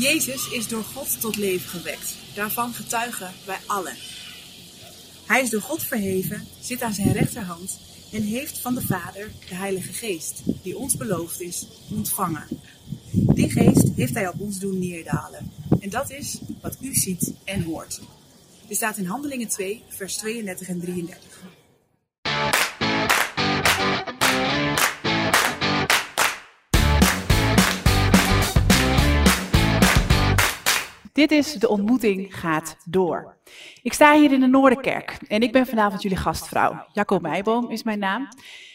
Jezus is door God tot leven gewekt. Daarvan getuigen wij allen. Hij is door God verheven, zit aan zijn rechterhand en heeft van de Vader de Heilige Geest, die ons beloofd is, ontvangen. Die geest heeft hij op ons doen neerdalen. En dat is wat u ziet en hoort. Dit staat in Handelingen 2, vers 32 en 33. Dit is De Ontmoeting gaat door. Ik sta hier in de Noorderkerk en ik ben vanavond jullie gastvrouw. Jacco Meijboom is mijn naam.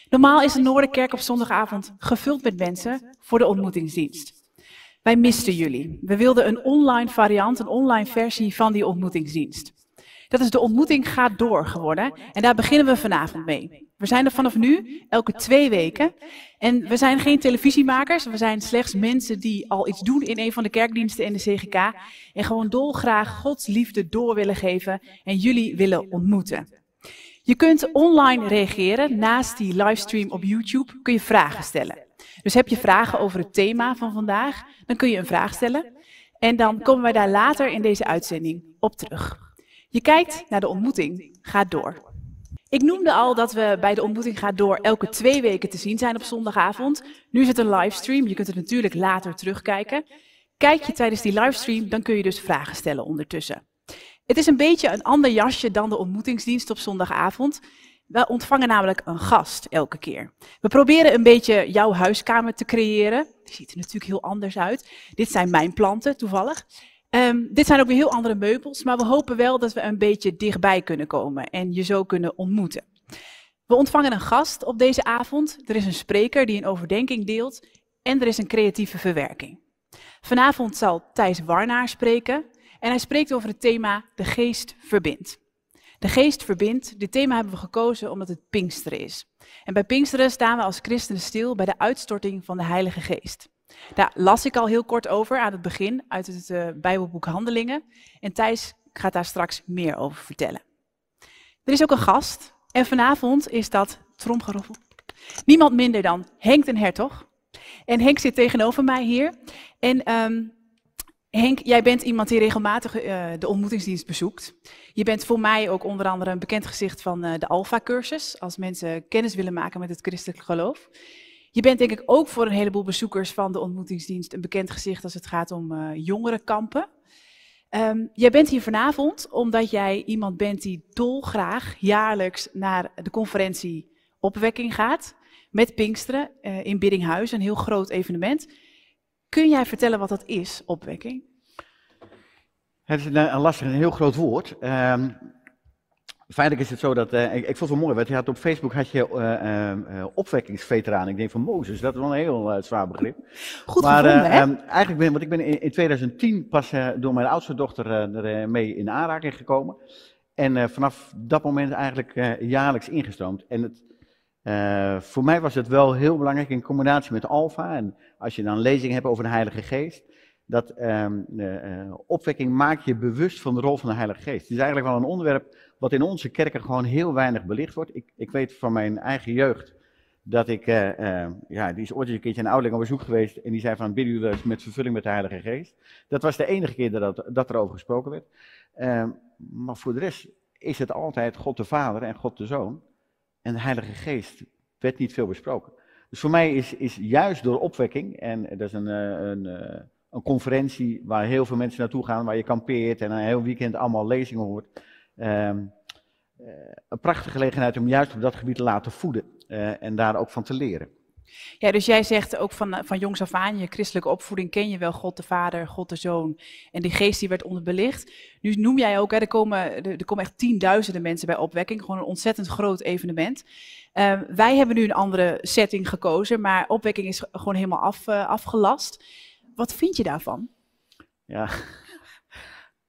Normaal is de Noorderkerk op zondagavond gevuld met mensen voor de ontmoetingsdienst. Wij misten jullie. We wilden een online variant, een online versie van die ontmoetingsdienst. Dat is de ontmoeting gaat door geworden en daar beginnen we vanavond mee. We zijn er vanaf nu elke twee weken en we zijn geen televisiemakers, we zijn slechts mensen die al iets doen in een van de kerkdiensten in de CGK en gewoon dolgraag Gods liefde door willen geven en jullie willen ontmoeten. Je kunt online reageren, naast die livestream op YouTube kun je vragen stellen. Dus heb je vragen over het thema van vandaag, dan kun je een vraag stellen en dan komen wij daar later in deze uitzending op terug. Je kijkt naar de ontmoeting, gaat door. Ik noemde al dat we bij de ontmoeting gaat door elke twee weken te zien zijn op zondagavond. Nu is het een livestream, je kunt het natuurlijk later terugkijken. Kijk je tijdens die livestream, dan kun je dus vragen stellen ondertussen. Het is een beetje een ander jasje dan de ontmoetingsdienst op zondagavond. We ontvangen namelijk een gast elke keer. We proberen een beetje jouw huiskamer te creëren. Die ziet er natuurlijk heel anders uit. Dit zijn mijn planten, toevallig. Um, dit zijn ook weer heel andere meubels, maar we hopen wel dat we een beetje dichtbij kunnen komen en je zo kunnen ontmoeten. We ontvangen een gast op deze avond. Er is een spreker die een overdenking deelt en er is een creatieve verwerking. Vanavond zal Thijs Warnaar spreken en hij spreekt over het thema De Geest verbindt. De Geest verbindt. Dit thema hebben we gekozen omdat het Pinksteren is. En bij Pinksteren staan we als christenen stil bij de uitstorting van de Heilige Geest. Daar las ik al heel kort over aan het begin uit het uh, Bijbelboek Handelingen. En Thijs gaat daar straks meer over vertellen. Er is ook een gast. En vanavond is dat tromgeroffel. Niemand minder dan Henk den Hertog. En Henk zit tegenover mij hier. En um, Henk, jij bent iemand die regelmatig uh, de ontmoetingsdienst bezoekt. Je bent voor mij ook onder andere een bekend gezicht van uh, de Alpha-cursus. Als mensen kennis willen maken met het christelijk geloof. Je bent denk ik ook voor een heleboel bezoekers van de ontmoetingsdienst een bekend gezicht als het gaat om uh, jongerenkampen. Um, jij bent hier vanavond omdat jij iemand bent die dolgraag jaarlijks naar de conferentie Opwekking gaat. Met Pinksteren uh, in Biddinghuis, een heel groot evenement. Kun jij vertellen wat dat is, Opwekking? Het is een, een lastig, een heel groot woord. Um, Feitelijk is het zo dat, uh, ik, ik, vond het wel mooi, want je had op Facebook had je uh, uh, opwekkingsveteraan. Ik denk van Mozes, dat is wel een heel zwaar begrip. Goed maar, gevonden, hè? Um, eigenlijk ben, want ik ben in, in 2010 pas door mijn oudste dochter er mee in aanraking gekomen. En vanaf dat moment eigenlijk jaarlijks ingestroomd. En het, voor mij was het wel heel belangrijk in combinatie met Alfa. En als je dan lezingen hebt over de Heilige Geest, dat um, opwekking maakt je bewust van de rol van de Heilige Geest. Het is eigenlijk wel een onderwerp wat in onze kerken gewoon heel weinig belicht wordt. Ik, ik weet van mijn eigen jeugd dat ik, uh, uh, ja, die is ooit een keertje een ouderling op bezoek geweest en die zei van, bidden jullie met vervulling met de Heilige Geest. Dat was de enige keer dat, dat er over gesproken werd. Uh, maar voor de rest is het altijd God de Vader en God de Zoon. En de Heilige Geest werd niet veel besproken. Dus voor mij is, is juist door opwekking, en dat is een, een, een conferentie waar heel veel mensen naartoe gaan, waar je kampeert en een heel weekend allemaal lezingen hoort Um, uh, een prachtige gelegenheid om juist op dat gebied te laten voeden uh, en daar ook van te leren. Ja, dus jij zegt ook van, van jongs af aan, je christelijke opvoeding ken je wel God de Vader, God de Zoon en die geest die werd onderbelicht. Nu noem jij ook, hè, er, komen, er, komen echt tienduizenden mensen bij opwekking, gewoon een ontzettend groot evenement. Uh, wij hebben nu een andere setting gekozen, maar opwekking is gewoon helemaal af, afgelast. Wat vind je daarvan? Ja,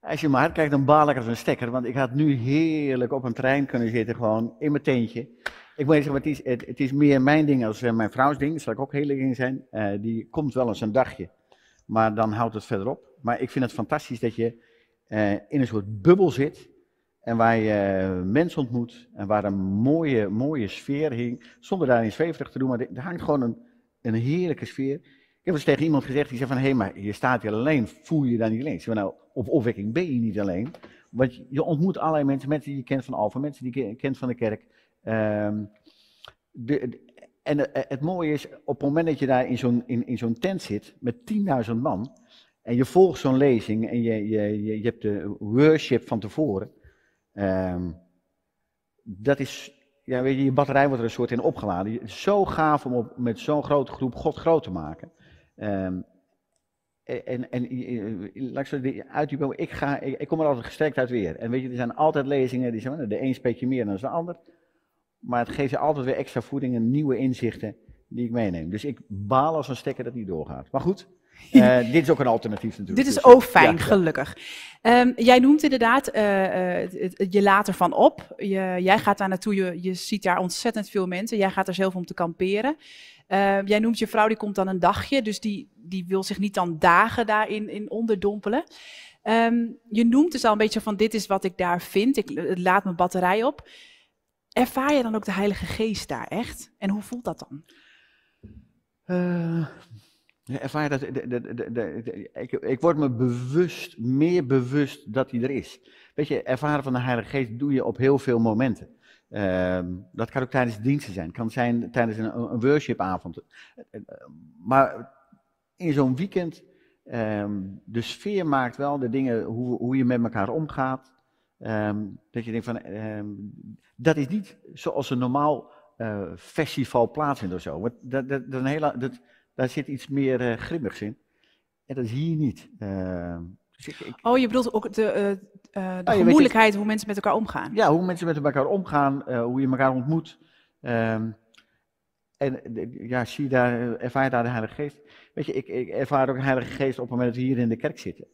als je maar kijkt, dan baal ik als een stekker. Want ik had nu heerlijk op een trein kunnen zitten, gewoon in mijn teentje. Ik moet zeggen, het is, het, het is meer mijn ding als uh, mijn vrouws ding. Dat zal ik ook heel in zijn. Uh, die komt wel eens een dagje. Maar dan houdt het verder op. Maar ik vind het fantastisch dat je uh, in een soort bubbel zit. En waar je mensen ontmoet. En waar een mooie, mooie sfeer hing. Zonder daarin zweverig te doen. Maar er hangt gewoon een, een heerlijke sfeer. Heb eens tegen iemand gezegd, die zei van, hé, maar je staat hier alleen, voel je je dan niet alleen? Ik nou, op opwekking ben je niet alleen, want je ontmoet allerlei mensen, mensen die je kent van Alfa, mensen die je kent van de kerk. Ehm, de, en eh, het mooie is, op het moment dat je daar in zo'n in, in zo'n tent zit met 10.000 man, en je volgt zo'n lezing en je, je, je, je hebt de worship van tevoren, um, dat is, ja, weet je, je batterij wordt er een soort in opgeladen. Zo gaaf om op, met zo'n grote groep God groot te maken. Um, en, en laat ik uit die ik, ga, ik, kom er altijd gestrekt uit weer. En weet je, er zijn altijd lezingen, die zijn, de een spreekt meer dan de ander. Maar het geeft je altijd weer extra voeding en nieuwe inzichten die ik meeneem. Dus ik baal als een stekker dat niet doorgaat. Maar goed, uh, dit is ook een alternatief natuurlijk. Dit is dus, ook fijn, gelukkig. Um, jij noemt inderdaad uh, je laat ervan op. Je, jij gaat daar naartoe, je, je ziet daar ontzettend veel mensen. Jij gaat er zelf om te kamperen. Uh, jij noemt je vrouw, die komt dan een dagje, dus die, die wil zich niet dan dagen daarin in onderdompelen. Um, je noemt dus al een beetje van dit is wat ik daar vind, ik laat mijn batterij op. Ervaar je dan ook de Heilige Geest daar echt? En hoe voelt dat dan? Ervaar dat, ik, ik, word me bewust, meer bewust dat hij er is. Weet je, ervaren van de Heilige Geest doe je op heel veel momenten. Uh, dat kan ook tijdens diensten zijn. Kan zijn tijdens een, worshipavond. Maar in zo'n weekend, um, de sfeer maakt wel de dingen, hoe, hoe je met elkaar omgaat. Um, dat je denkt van, dat is niet zoals een normaal uh, festival plaatsvindt of zo. Dat, dat, dat, een hele, dat, daar zit iets meer uh, grimmigs in. En dat is hier niet. Uh, dus ik, ik... Oh, je bedoelt ook de, uh, de gemoedelijkheid, hoe mensen met elkaar omgaan. Ja, hoe mensen met elkaar omgaan, hoe je elkaar ontmoet. Ehm, en ja, zie daar, ervaar je daar de Heilige Geest. Weet je, ik, ik ervaar ook de Heilige Geest op het moment dat we hier in de kerk zitten.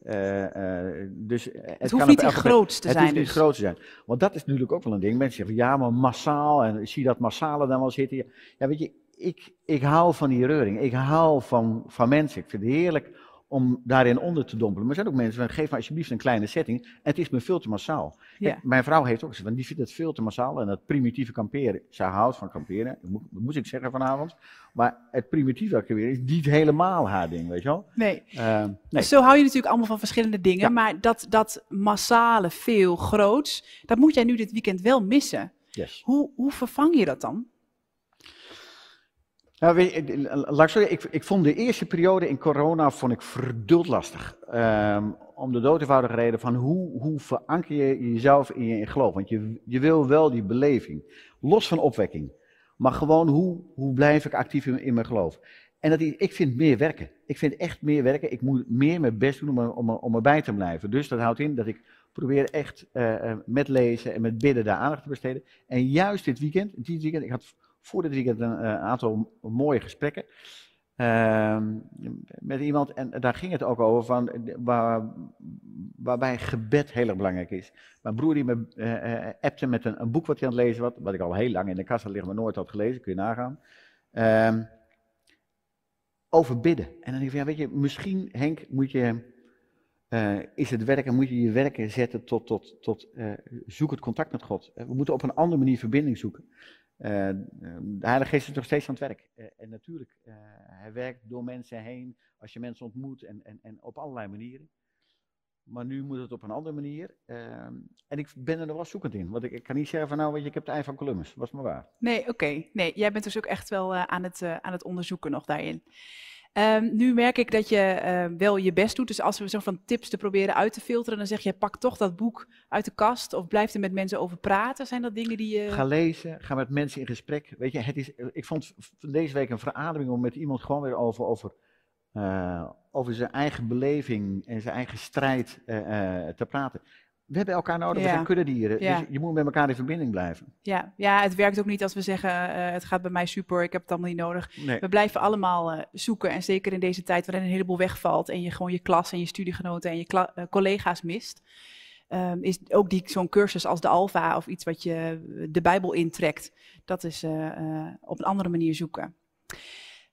dus het, het hoeft niet iets groots te het zijn. Het hoeft niet dus. groot te zijn. Want dat is natuurlijk ook wel een ding. Mensen zeggen van ja, maar massaal. En zie dat massale dan wel zitten. Ja, weet je, ik, ik hou van die reuring. Ik hou van, van mensen. Ik vind het heerlijk om daarin onder te dompelen. Maar er zijn ook mensen van, geef me alsjeblieft een kleine setting. En het is me veel te massaal. Ja. mijn vrouw heeft ook gezegd, want die vindt het veel te massaal. En dat primitieve kamperen, zij houdt van kamperen, dat moet, moet ik zeggen vanavond. Maar het primitieve kamperen is niet helemaal haar ding, weet je wel. Nee. Uh, nee. Zo hou je natuurlijk allemaal van verschillende dingen. Maar dat, dat massale, veel, groots, dat moet jij nu dit weekend wel missen. Yes. Hoe, hoe vervang je dat dan? Nou, ik, ik, vond de eerste periode in corona vond ik verduld lastig. Um, om de dood eenvoudige reden van hoe, hoe veranker je jezelf in je geloof. Want je, je wil wel die beleving, los van opwekking. Maar gewoon hoe, hoe blijf ik actief in, mijn geloof. En dat, ik vind meer werken. Ik vind echt meer werken. Ik moet meer mijn best doen om, om, om erbij te blijven. Dus dat houdt in dat ik probeer echt uh, met lezen en met bidden daar aandacht te besteden. En juist dit weekend, dit weekend, ik had voor dit weekend een, aantal mooie gesprekken. Uh, met iemand, en daar ging het ook over, van, waar, waarbij gebed heel erg belangrijk is. Mijn broer die me uh, appte met een, een, boek wat hij aan het lezen was, wat ik al heel lang in de kast had liggen, maar nooit had gelezen, kun je nagaan. Uh, over bidden. En dan denk ik van, ja, weet je, misschien Henk, moet je, is het werken, moet je je werken zetten tot, tot, tot zoek het contact met God. We moeten op een andere manier verbinding zoeken. Uh, de Heilige Geest is nog steeds aan het werk. Uh, en natuurlijk, hij werkt door mensen heen, als je mensen ontmoet en, en, en op allerlei manieren. Maar nu moet het op een andere manier. Ehm, en ik ben er nog wel zoekend in. Want ik, ik, kan niet zeggen van nou, weet je, ik heb het ei van Columbus. Was maar waar. Nee, oké. Nee, jij bent dus ook echt wel aan, het, aan het onderzoeken nog daarin. Um, nu merk ik dat je uh, wel je best doet. Dus als we zo van tips te proberen uit te filteren, dan zeg je pak toch dat boek uit de kast of blijf er met mensen over praten. Zijn dat dingen die je. Ga lezen, ga met mensen in gesprek. Weet je, het is, ik vond deze week een verademing om met iemand gewoon weer over, over, uh, over zijn eigen beleving en zijn eigen strijd uh, te praten. We hebben elkaar nodig, we zijn kuddedieren. Ja. Dus je moet met elkaar in verbinding blijven. Ja, ja het werkt ook niet als we zeggen, uh, het gaat bij mij super, ik heb het allemaal niet nodig. Nee. We blijven allemaal uh, zoeken. En zeker in deze tijd waarin een heleboel wegvalt en je gewoon je klas en je studiegenoten en je uh, collega's mist. Um, is ook die, zo'n cursus als de Alfa of iets wat je de Bijbel intrekt, dat is op een andere manier zoeken.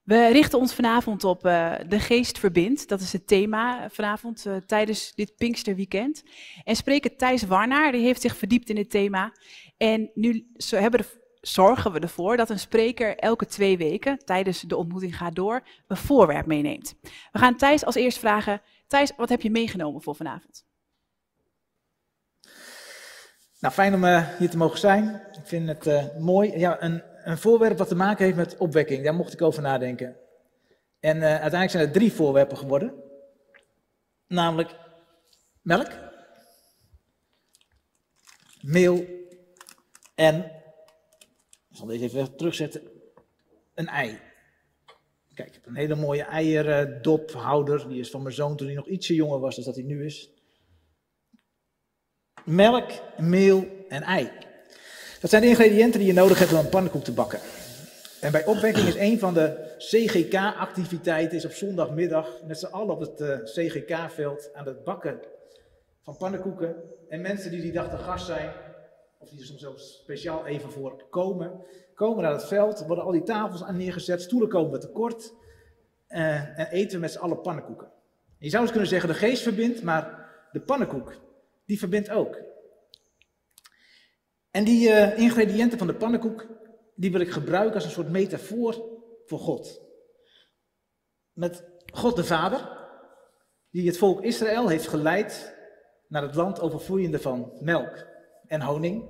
We richten ons vanavond op uh, de geest verbindt. Dat is het thema vanavond uh, tijdens dit Pinksterweekend. En spreker Thijs Warnaar, die heeft zich verdiept in dit thema. En nu hebben er zorgen we ervoor dat een spreker elke twee weken tijdens de ontmoeting gaat door een voorwerp meeneemt. We gaan Thijs als eerst vragen, Thijs, wat heb je meegenomen voor vanavond? Nou, fijn om hier te mogen zijn. Ik vind het mooi. Ja, een, een, voorwerp wat te maken heeft met opwekking, daar mocht ik over nadenken. En uh, uiteindelijk zijn er drie voorwerpen geworden. Namelijk melk, meel en, ik zal deze even terugzetten, een ei. Kijk, ik heb een hele mooie eierdophouder. Die is van mijn zoon toen hij nog ietsje jonger was dan dat hij nu is. Melk, meel en ei. Dat zijn de ingrediënten die je nodig hebt om een pannenkoek te bakken. En bij opwekking is een van de CGK-activiteiten is op zondagmiddag met z'n allen op het uh, CGK-veld aan het bakken van pannenkoeken. En mensen die die dag te gast zijn, of die er soms zelfs speciaal even voor komen, komen naar het veld, worden al die tafels aan neergezet, stoelen komen tekort uh, en eten we met z'n allen pannenkoeken. je zou eens kunnen zeggen, de geest verbindt, maar de pannenkoek, die verbindt ook. En die uh, ingrediënten van de pannenkoek, die wil ik gebruiken als een soort metafoor voor God. Met God de Vader, die het volk Israël heeft geleid naar het land overvloeiende van melk en honing.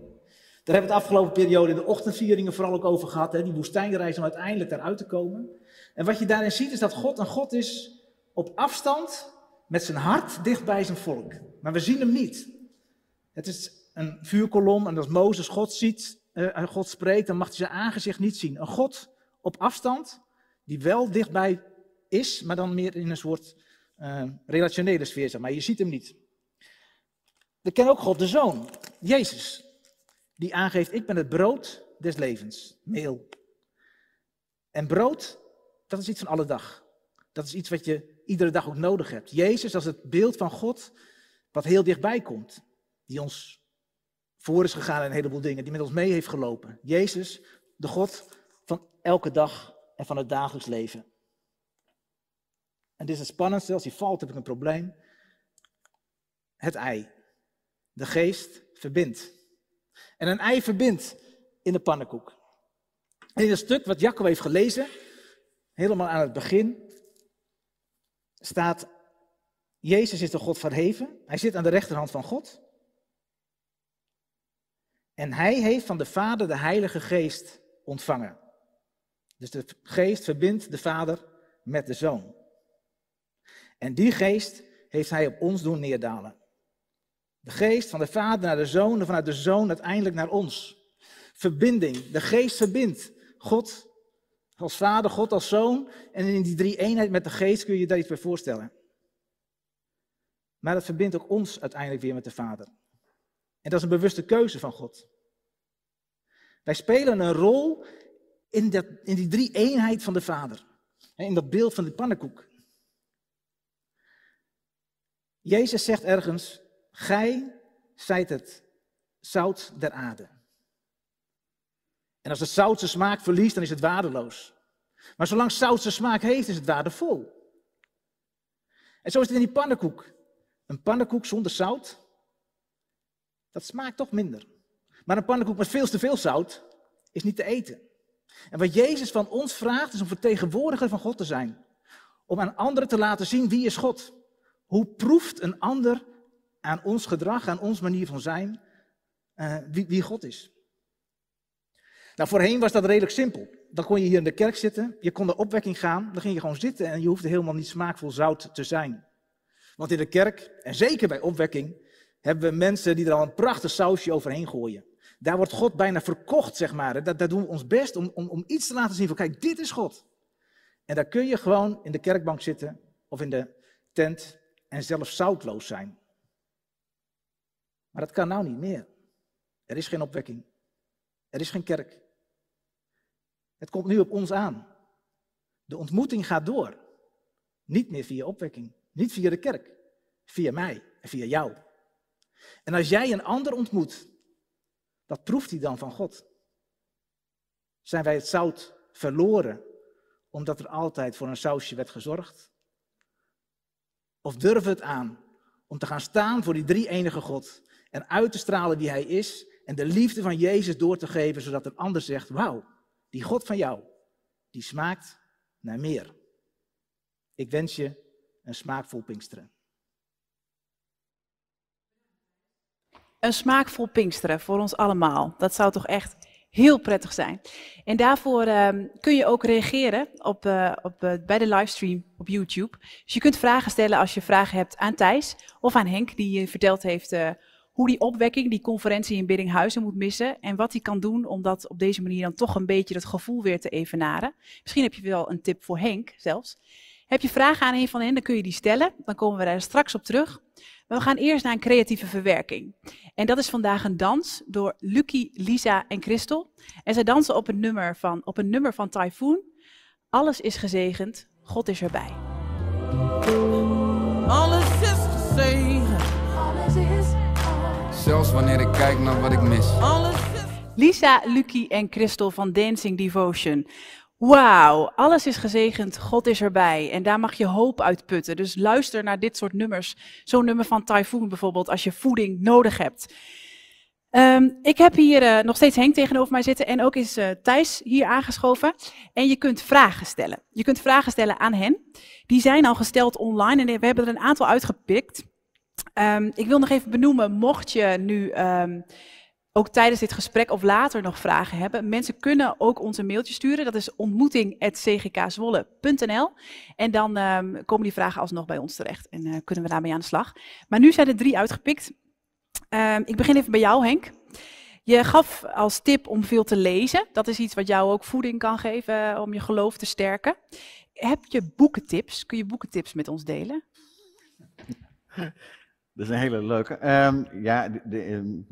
Daar hebben we het afgelopen periode in de ochtendvieringen vooral ook over gehad, hè, die woestijnreis om uiteindelijk daaruit te komen. En wat je daarin ziet is dat God een God is op afstand met zijn hart dicht bij zijn volk. Maar we zien hem niet. Het is een vuurkolom en als Mozes God ziet, uh, God spreekt, dan mag hij zijn aangezicht niet zien. Een God op afstand, die wel dichtbij is, maar dan meer in een soort uh, relationele sfeer, zeg maar. Je ziet hem niet. We kennen ook God de Zoon, Jezus, die aangeeft, ik ben het brood des levens, meel. En brood, dat is iets van alle dag. Dat is iets wat je iedere dag ook nodig hebt. Jezus als het beeld van God, wat heel dichtbij komt. Die ons voor is gegaan in een heleboel dingen, die met ons mee heeft gelopen. Jezus, de God van elke dag en van het dagelijks leven. En dit is het spannendste, als hij valt heb ik een probleem. Het ei. De geest verbindt. En een ei verbindt in de pannenkoek. En in het stuk wat Jacob heeft gelezen, helemaal aan het begin, staat, Jezus is de God verheven. Hij zit aan de rechterhand van God. En hij heeft van de Vader de Heilige Geest ontvangen. Dus de Geest verbindt de Vader met de Zoon. En die Geest heeft hij op ons doen neerdalen. De Geest van de Vader naar de Zoon en vanuit de Zoon uiteindelijk naar ons. Verbinding. De Geest verbindt. God als Vader, God als Zoon. En in die drie eenheid met de Geest kun je je daar iets bij voorstellen. Maar dat verbindt ook ons uiteindelijk weer met de Vader. En dat is een bewuste keuze van God. Wij spelen een rol in, dat, in die drie eenheid van de Vader. In dat beeld van de pannenkoek. Jezus zegt ergens, gij zijt het zout der aarde. En als het zout zijn smaak verliest, dan is het waardeloos. Maar zolang zout smaak heeft, is het waardevol. En zo is het in die pannenkoek. Een pannenkoek zonder zout, dat smaakt toch minder. Maar een pannenkoek met veel te veel zout is niet te eten. En wat Jezus van ons vraagt, is om vertegenwoordiger van God te zijn. Om aan anderen te laten zien wie is God. Hoe proeft een ander aan ons gedrag, aan ons manier van zijn, uh, wie, wie God is. Nou, voorheen was dat redelijk simpel. Dan kon je hier in de kerk zitten, je kon de opwekking gaan, dan ging je gewoon zitten en je hoefde helemaal niet smaakvol zout te zijn. Want in de kerk, en zeker bij opwekking, hebben we mensen die er al een prachtig sausje overheen gooien. Daar wordt God bijna verkocht, zeg maar. Daar, doen we ons best om, om, om iets te laten zien van, kijk, dit is God. En daar kun je gewoon in de kerkbank zitten of in de tent en zelf zoutloos zijn. Maar dat kan nou niet meer. Er is geen opwekking. Er is geen kerk. Het komt nu op ons aan. De ontmoeting gaat door. Niet meer via opwekking. Niet via de kerk. Via mij en via jou. En als jij een ander ontmoet, wat proeft hij dan van God? Zijn wij het zout verloren omdat er altijd voor een sausje werd gezorgd? Of durven we het aan om te gaan staan voor die drie enige God en uit te stralen wie hij is en de liefde van Jezus door te geven, zodat een ander zegt, wauw, die God van jou, die smaakt naar meer. Ik wens je een smaakvol Pinksteren. Een smaakvol Pinksteren voor ons allemaal. Dat zou toch echt heel prettig zijn. En daarvoor ehm, kun je ook reageren op, uh, op, uh, bij de livestream op YouTube. Dus je kunt vragen stellen als je vragen hebt aan Thijs of aan Henk, die verteld heeft uh, hoe die opwekking, die conferentie in Biddinghuizen moet missen. En wat hij kan doen om dat op deze manier dan toch een beetje dat gevoel weer te evenaren. Misschien heb je wel een tip voor Henk zelfs. Heb je vragen aan een van hen, dan kun je die stellen. Dan komen we daar straks op terug. Maar we gaan eerst naar een creatieve verwerking. En dat is vandaag een dans door Lucky, Lisa en Christel. En zij dansen op een nummer van, op een nummer van Typhoon. Alles is gezegend, God is erbij. Alles is gezegend. Alles is Zelfs wanneer ik kijk naar wat ik mis. Alles is... Lisa, Lucky en Christel van Dancing Devotion. Wauw, alles is gezegend, God is erbij. En daar mag je hoop uitputten. Dus luister naar dit soort nummers. Zo'n nummer van Typhoon bijvoorbeeld, als je voeding nodig hebt. Um, ik heb hier uh, nog steeds Henk tegenover mij zitten en ook is uh, Thijs hier aangeschoven. En je kunt vragen stellen. Je kunt vragen stellen aan hen. Die zijn al gesteld online en we hebben er een aantal uitgepikt. Um, ik wil nog even benoemen, mocht je nu um, ook tijdens dit gesprek of later nog vragen hebben. Mensen kunnen ook ons een mailtje sturen. Dat is ontmoeting.cgkzwolle.nl. En dan um, komen die vragen alsnog bij ons terecht en uh, kunnen we daarmee aan de slag. Maar nu zijn er drie uitgepikt. Um, ik begin even bij jou, Henk. Je gaf als tip om veel te lezen. Dat is iets wat jou ook voeding kan geven om je geloof te sterken. Heb je boekentips? Kun je boekentips met ons delen? Dat is een hele leuke. Um, ja, de,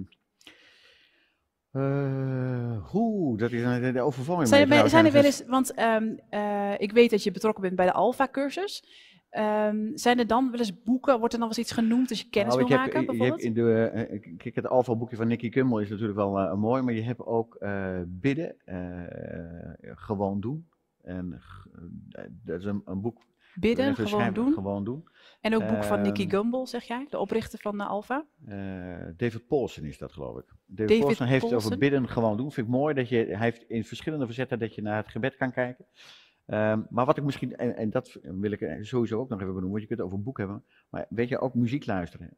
uh, hoe, dat is een de overvalling. Zijn er, zijn er wel eens, want um, uh, ik weet dat je betrokken bent bij de Alpha-cursus. Um, zijn er dan wel eens boeken, wordt er dan wel eens iets genoemd als je kennis nou, wil heb, maken bijvoorbeeld? In de, uh, kijk, het Alpha-boekje van Nicky Kummel is natuurlijk wel mooi, maar je hebt ook bidden, gewoon doen. En dat is een, een boek. Bidden, gewoon doen. gewoon doen. En ook boek van Nicky Gumbel, zeg jij, de oprichter van uh, Alpha? Uh, David Paulsen is dat, geloof ik. David, David Paulsen heeft het over bidden gewoon doen. Vind ik mooi dat je, hij heeft in verschillende verzetten dat je naar het gebed kan kijken. Um, maar wat ik misschien, en, en, dat wil ik sowieso ook nog even benoemen, want je kunt het over boek hebben, maar weet je, ook muziek luisteren.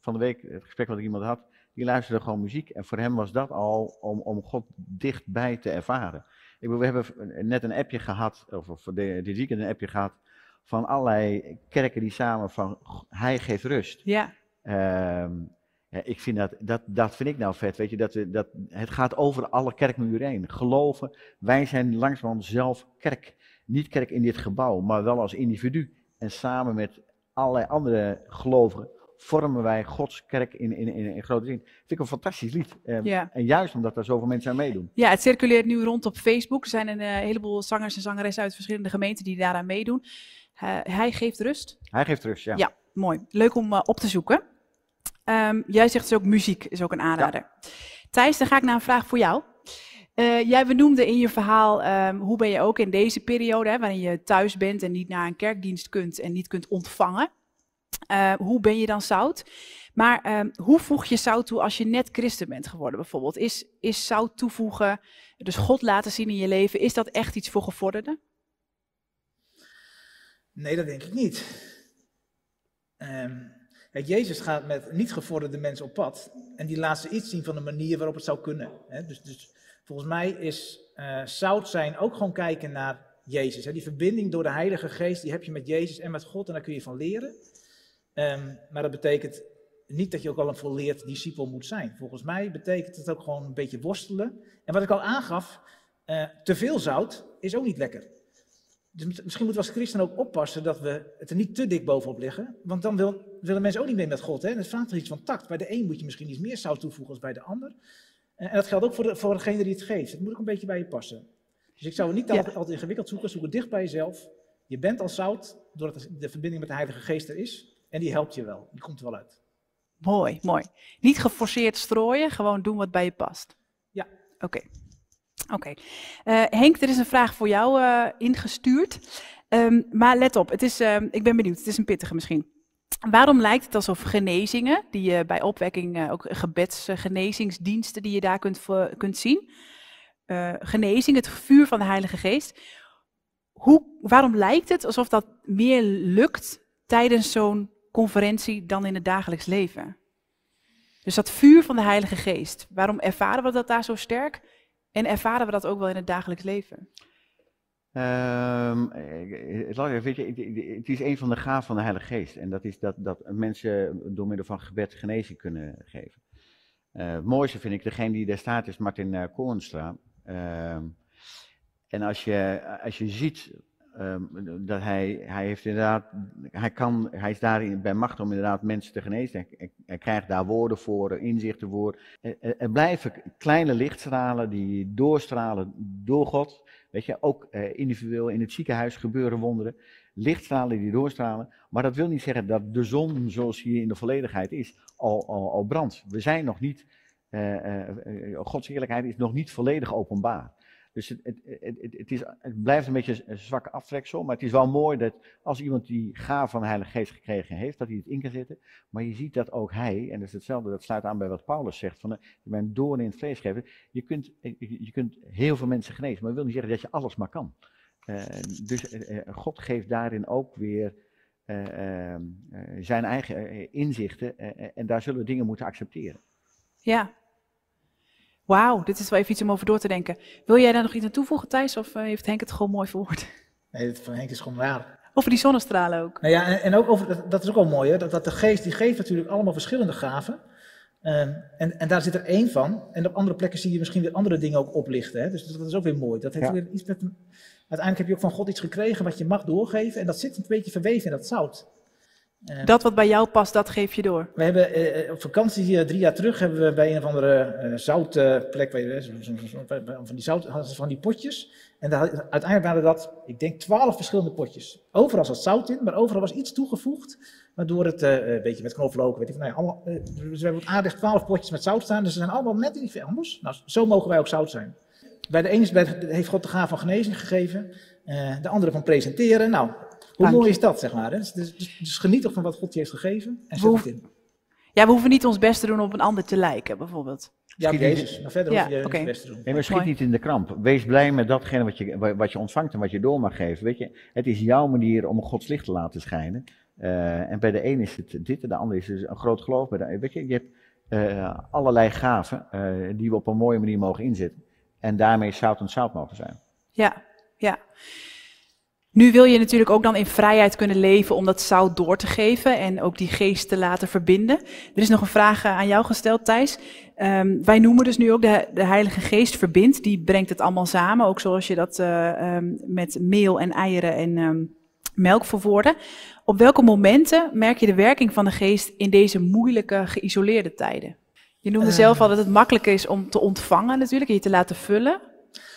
Van de week, het gesprek wat ik iemand had, die luisterde gewoon muziek en voor hem was dat al om, om God dichtbij te ervaren. Ik bedoel, we hebben net een appje gehad, of, of dit weekend een appje gehad, van allerlei kerken die samen van hij geeft rust. Ja. Um, ja, ik vind dat, dat, dat vind ik nou vet, weet je, dat, we, dat het gaat over alle kerkmuren heen. Geloven, wij zijn langzamerhand zelf kerk. Niet kerk in dit gebouw, maar wel als individu. En samen met allerlei andere gelovigen vormen wij Gods kerk in, in, in, in grote zin. Vind ik een fantastisch lied. Um, ja. En juist omdat er zoveel mensen aan meedoen. Ja, het circuleert nu rond op Facebook. Er zijn een uh, heleboel zangers en zangeressen uit verschillende gemeenten die daaraan meedoen. Hij geeft rust. Hij geeft rust, ja. Ja, mooi. Leuk om uh, op te zoeken. Um, jij zegt dus ook muziek is ook een aanrader. Ja. Thijs, dan ga ik naar een vraag voor jou. Uh, jij benoemde in je verhaal um, hoe ben je ook in deze periode, hè, waarin je thuis bent en niet naar een kerkdienst kunt en niet kunt ontvangen. hoe ben je dan zout? Maar um, hoe voeg je zout toe als je net christen bent geworden bijvoorbeeld? Is, is zout toevoegen, dus God laten zien in je leven, is dat echt iets voor gevorderden? Nee, dat denk ik niet. Kijk, Jezus gaat met niet gevorderde mensen op pad. En die laat ze iets zien van de manier waarop het zou kunnen. Dus, dus, volgens mij is uh, zout zijn ook gewoon kijken naar Jezus. Die verbinding door de Heilige Geest, die heb je met Jezus en met God. En daar kun je van leren. Um, maar dat betekent niet dat je ook al een volleerd discipel moet zijn. Volgens mij betekent het ook gewoon een beetje worstelen. En wat ik al aangaf, uh, te veel zout is ook niet lekker. Dus misschien moeten we als christen ook oppassen dat we het er niet te dik bovenop leggen. Want dan wil, willen mensen ook niet mee met God. Hè? En het vraagt er iets van tact. Bij de een moet je misschien iets meer zout toevoegen als bij de ander. En, en dat geldt ook voor, de, voor degene die het geeft. Het moet ook een beetje bij je passen. Dus ik zou het niet ja. altijd, altijd ingewikkeld zoeken. Zoek het dicht bij jezelf. Je bent al zout, doordat de verbinding met de Heilige Geest er is. En die helpt je wel. Die komt er wel uit. Mooi, mooi. Niet geforceerd strooien, gewoon doen wat bij je past. Ja. Oké. Okay. Oké. Uh, Henk, er is een vraag voor jou uh, ingestuurd. Um, maar let op, het is, uh, ik ben benieuwd, het is een pittige misschien. Waarom lijkt het alsof genezingen, die je bij opwekking, uh, ook gebedsgenezingsdiensten die je daar kunt, kunt zien, genezing, het vuur van de Heilige Geest, hoe, waarom lijkt het alsof dat meer lukt tijdens zo'n conferentie dan in het dagelijks leven? Dus dat vuur van de Heilige Geest, waarom ervaren we dat daar zo sterk en ervaren we dat ook wel in het dagelijks leven? Je, het is een van de gaven van de Heilige Geest. En dat is dat, dat mensen door middel van gebed genezing kunnen geven. Uh, het mooiste vind ik, degene die daar staat, is Martin uh, Koornstra. Uh, en als je, als je ziet um, dat hij, hij heeft inderdaad, hij, kan, hij is daarin bij macht om inderdaad mensen te genezen. Hij, krijgt daar woorden voor, inzichten voor. Er, er, blijven kleine lichtstralen die doorstralen door God. Weet je, ook uh, individueel in het ziekenhuis gebeuren wonderen. Lichtstralen die doorstralen. Maar dat wil niet zeggen dat de zon, zoals hier in de volledigheid is, al, al, al brandt. We zijn nog niet, uh, uh, Gods eerlijkheid is nog niet volledig openbaar. Dus het, het, het, het, is, het blijft een beetje een zwakke aftreksel, maar het is wel mooi dat als iemand die gaaf van de Heilige Geest gekregen heeft, dat hij het in kan zetten. Maar je ziet dat ook hij, en dat is hetzelfde, dat sluit aan bij wat Paulus zegt, van je bent doorn in het vlees geven. Je kunt, je kunt heel veel mensen genezen, maar dat wil niet zeggen dat je alles maar kan. Uh, dus God geeft daarin ook weer uh, zijn eigen inzichten en daar zullen we dingen moeten accepteren. Ja, Wauw, dit is wel even iets om over door te denken. Wil jij daar nog iets aan toevoegen, Thijs? Of uh, heeft Henk het gewoon mooi verwoord? Nee, het van Henk is gewoon waar. Over die zonnestralen ook. Nou ja, en, en ook over, dat, dat, is ook wel mooi, hè? Dat, dat de geest, die geeft natuurlijk allemaal verschillende gaven. Um, en, en daar zit er één van. En op andere plekken zie je misschien weer andere dingen ook oplichten. Hè? Dus dat is ook weer mooi. Dat heeft ja. weer iets met, uiteindelijk heb je ook van God iets gekregen wat je mag doorgeven. En dat zit een beetje verweven in dat zout. Uh, dat wat bij jou past, dat geef je door. We hebben uh, op vakantie drie jaar terug hebben we bij een of andere zoutplek, van die zout, van die potjes. En daar, uiteindelijk waren dat, ik denk, twaalf verschillende potjes. Overal zat zout in, maar overal was iets toegevoegd, waardoor het een beetje met knoflook, weet ik, nou ja, allemaal, dus we hebben aardig twaalf potjes met zout staan, dus ze zijn allemaal net iets anders. Nou, zo mogen wij ook zout zijn. Bij de ene heeft God de gaaf van genezing gegeven, de andere van presenteren. Nou, hoe mooi is dat, zeg maar? Hè? Dus, dus, dus, geniet toch van wat God je heeft gegeven en zet het in. Ja, we hoeven niet ons best te doen op een ander te lijken, bijvoorbeeld. Ja, op Jezus. Maar verder ja, hoef je okay. niet best te doen. Nee, maar schiet niet in de kramp. Wees blij met datgene wat je, wat je ontvangt en wat je door mag geven. Weet je, het is jouw manier om Gods licht te laten schijnen. Uh, en bij de een is het dit, en de ander is het een groot geloof. Bij de, weet je, je hebt uh, allerlei gaven uh, die we op een mooie manier mogen inzetten. En daarmee zout en zout mogen zijn. Ja, ja. Nu wil je natuurlijk ook dan in vrijheid kunnen leven om dat zout door te geven en ook die geest te laten verbinden. Er is nog een vraag aan jou gesteld, Thijs. Um, wij noemen dus nu ook de, de Heilige Geest verbindt. Die brengt het allemaal samen, ook zoals je dat uh, um, met meel en eieren en um, melk verwoordde. Op welke momenten merk je de werking van de geest in deze moeilijke, geïsoleerde tijden? Je noemde uh. zelf al dat het makkelijk is om te ontvangen natuurlijk en je te laten vullen.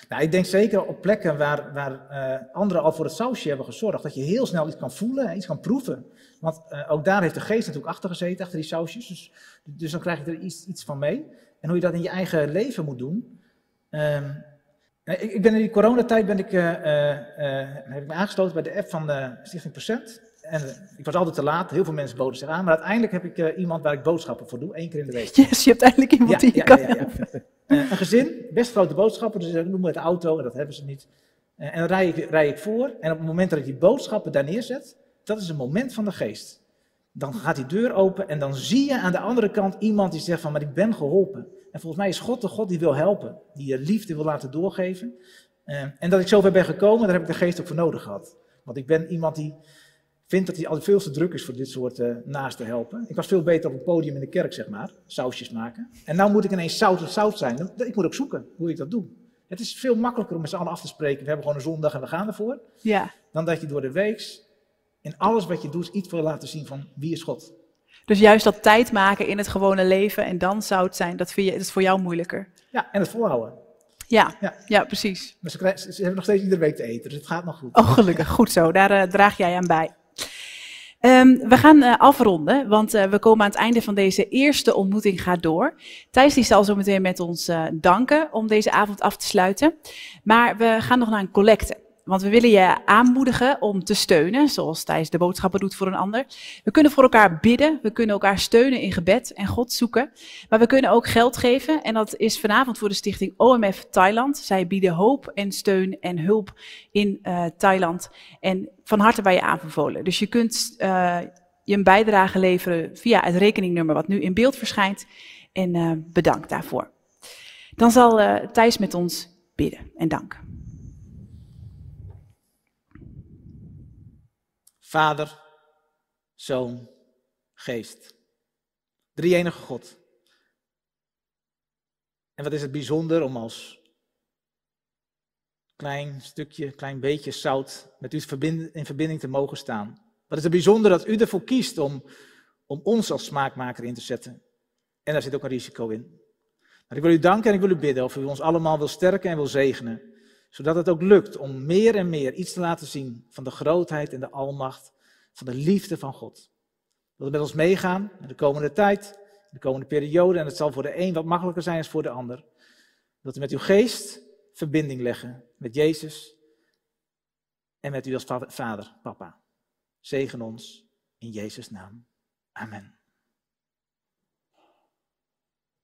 Nou, ik denk zeker op plekken waar, waar uh, anderen al voor het sausje hebben gezorgd, dat je heel snel iets kan voelen, iets kan proeven. Want uh, ook daar heeft de geest natuurlijk achter gezeten, achter die sausjes. Dus, dus dan krijg je er iets, iets van mee. En hoe je dat in je eigen leven moet doen. Um, ik, ik, ben in die coronatijd ben ik, uh, heb ik me aangesloten bij de app van de Stichting Percent. En ik was altijd te laat, heel veel mensen boden zich aan. Maar uiteindelijk heb ik uh, iemand waar ik boodschappen voor doe, één keer in de week. Yes, je hebt eindelijk iemand ja, die je ja, kan ja, Een gezin, best grote boodschappen, dus ik noem het auto en dat hebben ze niet. Uh, en dan rij ik, rij ik voor en op het moment dat ik die boodschappen daar neerzet, dat is een moment van de geest. Dan gaat die deur open en dan zie je aan de andere kant iemand die zegt van, maar ik ben geholpen. En volgens mij is God de God die wil helpen, die je liefde wil laten doorgeven. en dat ik zover ben gekomen, daar heb ik de geest ook voor nodig gehad. Want ik ben iemand die vindt dat hij al veel te druk is voor dit soort uh, naast te helpen. Ik was veel beter op het podium in de kerk, zeg maar, sausjes maken. En nu moet ik ineens zout of zout zijn. Ik moet ook zoeken hoe ik dat doe. Het is veel makkelijker om met z'n allen af te spreken. We hebben gewoon een zondag en we gaan ervoor. Ja. Dan dat je door de week in alles wat je doet iets wil laten zien van wie is God. Dus juist dat tijd maken in het gewone leven en dan zout zijn, dat, vind je, dat is voor jou moeilijker. Ja, en het volhouden. Ja, ja, ja. precies. Maar ze, krijgen, ze, hebben nog steeds iedere week te eten, dus het gaat nog goed. Oh, gelukkig. Goed zo. Daar uh, draag jij aan bij. Um, we gaan uh, afronden, want uh, we komen aan het einde van deze eerste ontmoeting gaat door. Thijs die zal zo meteen met ons uh, danken om deze avond af te sluiten. Maar we gaan nog naar een collecte. Want we willen je aanmoedigen om te steunen, zoals Thijs de boodschappen doet voor een ander. We kunnen voor elkaar bidden, we kunnen elkaar steunen in gebed en God zoeken. Maar we kunnen ook geld geven en dat is vanavond voor de stichting OMF Thailand. Zij bieden hoop en steun en hulp in uh, Thailand en van harte bij je aanbevolen. Dus je kunt uh, je een bijdrage leveren via het rekeningnummer wat nu in beeld verschijnt. En uh, bedankt daarvoor. Dan zal Thijs met ons bidden en dank. Vader, Zoon, Geest. Drie enige God. En wat is het bijzonder om als klein stukje, klein beetje zout met u in verbinding te mogen staan. Wat is het bijzonder dat u ervoor kiest om, om ons als smaakmaker in te zetten. En daar zit ook een risico in. Maar ik wil u danken en ik wil u bidden of u ons allemaal wil sterken en wil zegenen zodat het ook lukt om meer en meer iets te laten zien van de grootheid en de almacht, van de liefde van God. Dat we met ons meegaan in de komende tijd, in de komende periode, en het zal voor de een wat makkelijker zijn als voor de ander. Dat we met uw geest verbinding leggen met Jezus en met u als vader, papa. Zegen ons in Jezus' naam. Amen.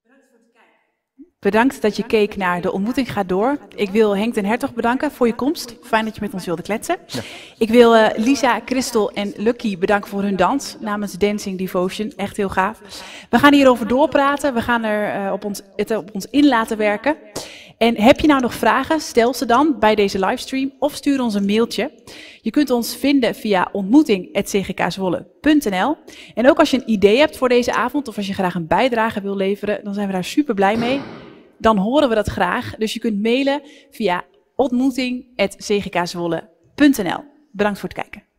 Bedankt dat je keek naar De Ontmoeting gaat door. Ik wil Henk den Hertog bedanken voor je komst. Fijn dat je met ons wilde kletsen. Ja. Ik wil uh, Lisa, Christel en Lucky bedanken voor hun dans namens Dancing Devotion. Echt heel gaaf. We gaan hierover doorpraten. We gaan er uh, op ons, het op ons in laten werken. En heb je nou nog vragen? Stel ze dan bij deze livestream of stuur ons een mailtje. Je kunt ons vinden via ontmoeting.cgkswolle.nl. En ook als je een idee hebt voor deze avond of als je graag een bijdrage wil leveren, dan zijn we daar super blij mee dan horen we dat graag. Dus je kunt mailen via ontmoeting.cgkzwolle.nl. Bedankt voor het kijken.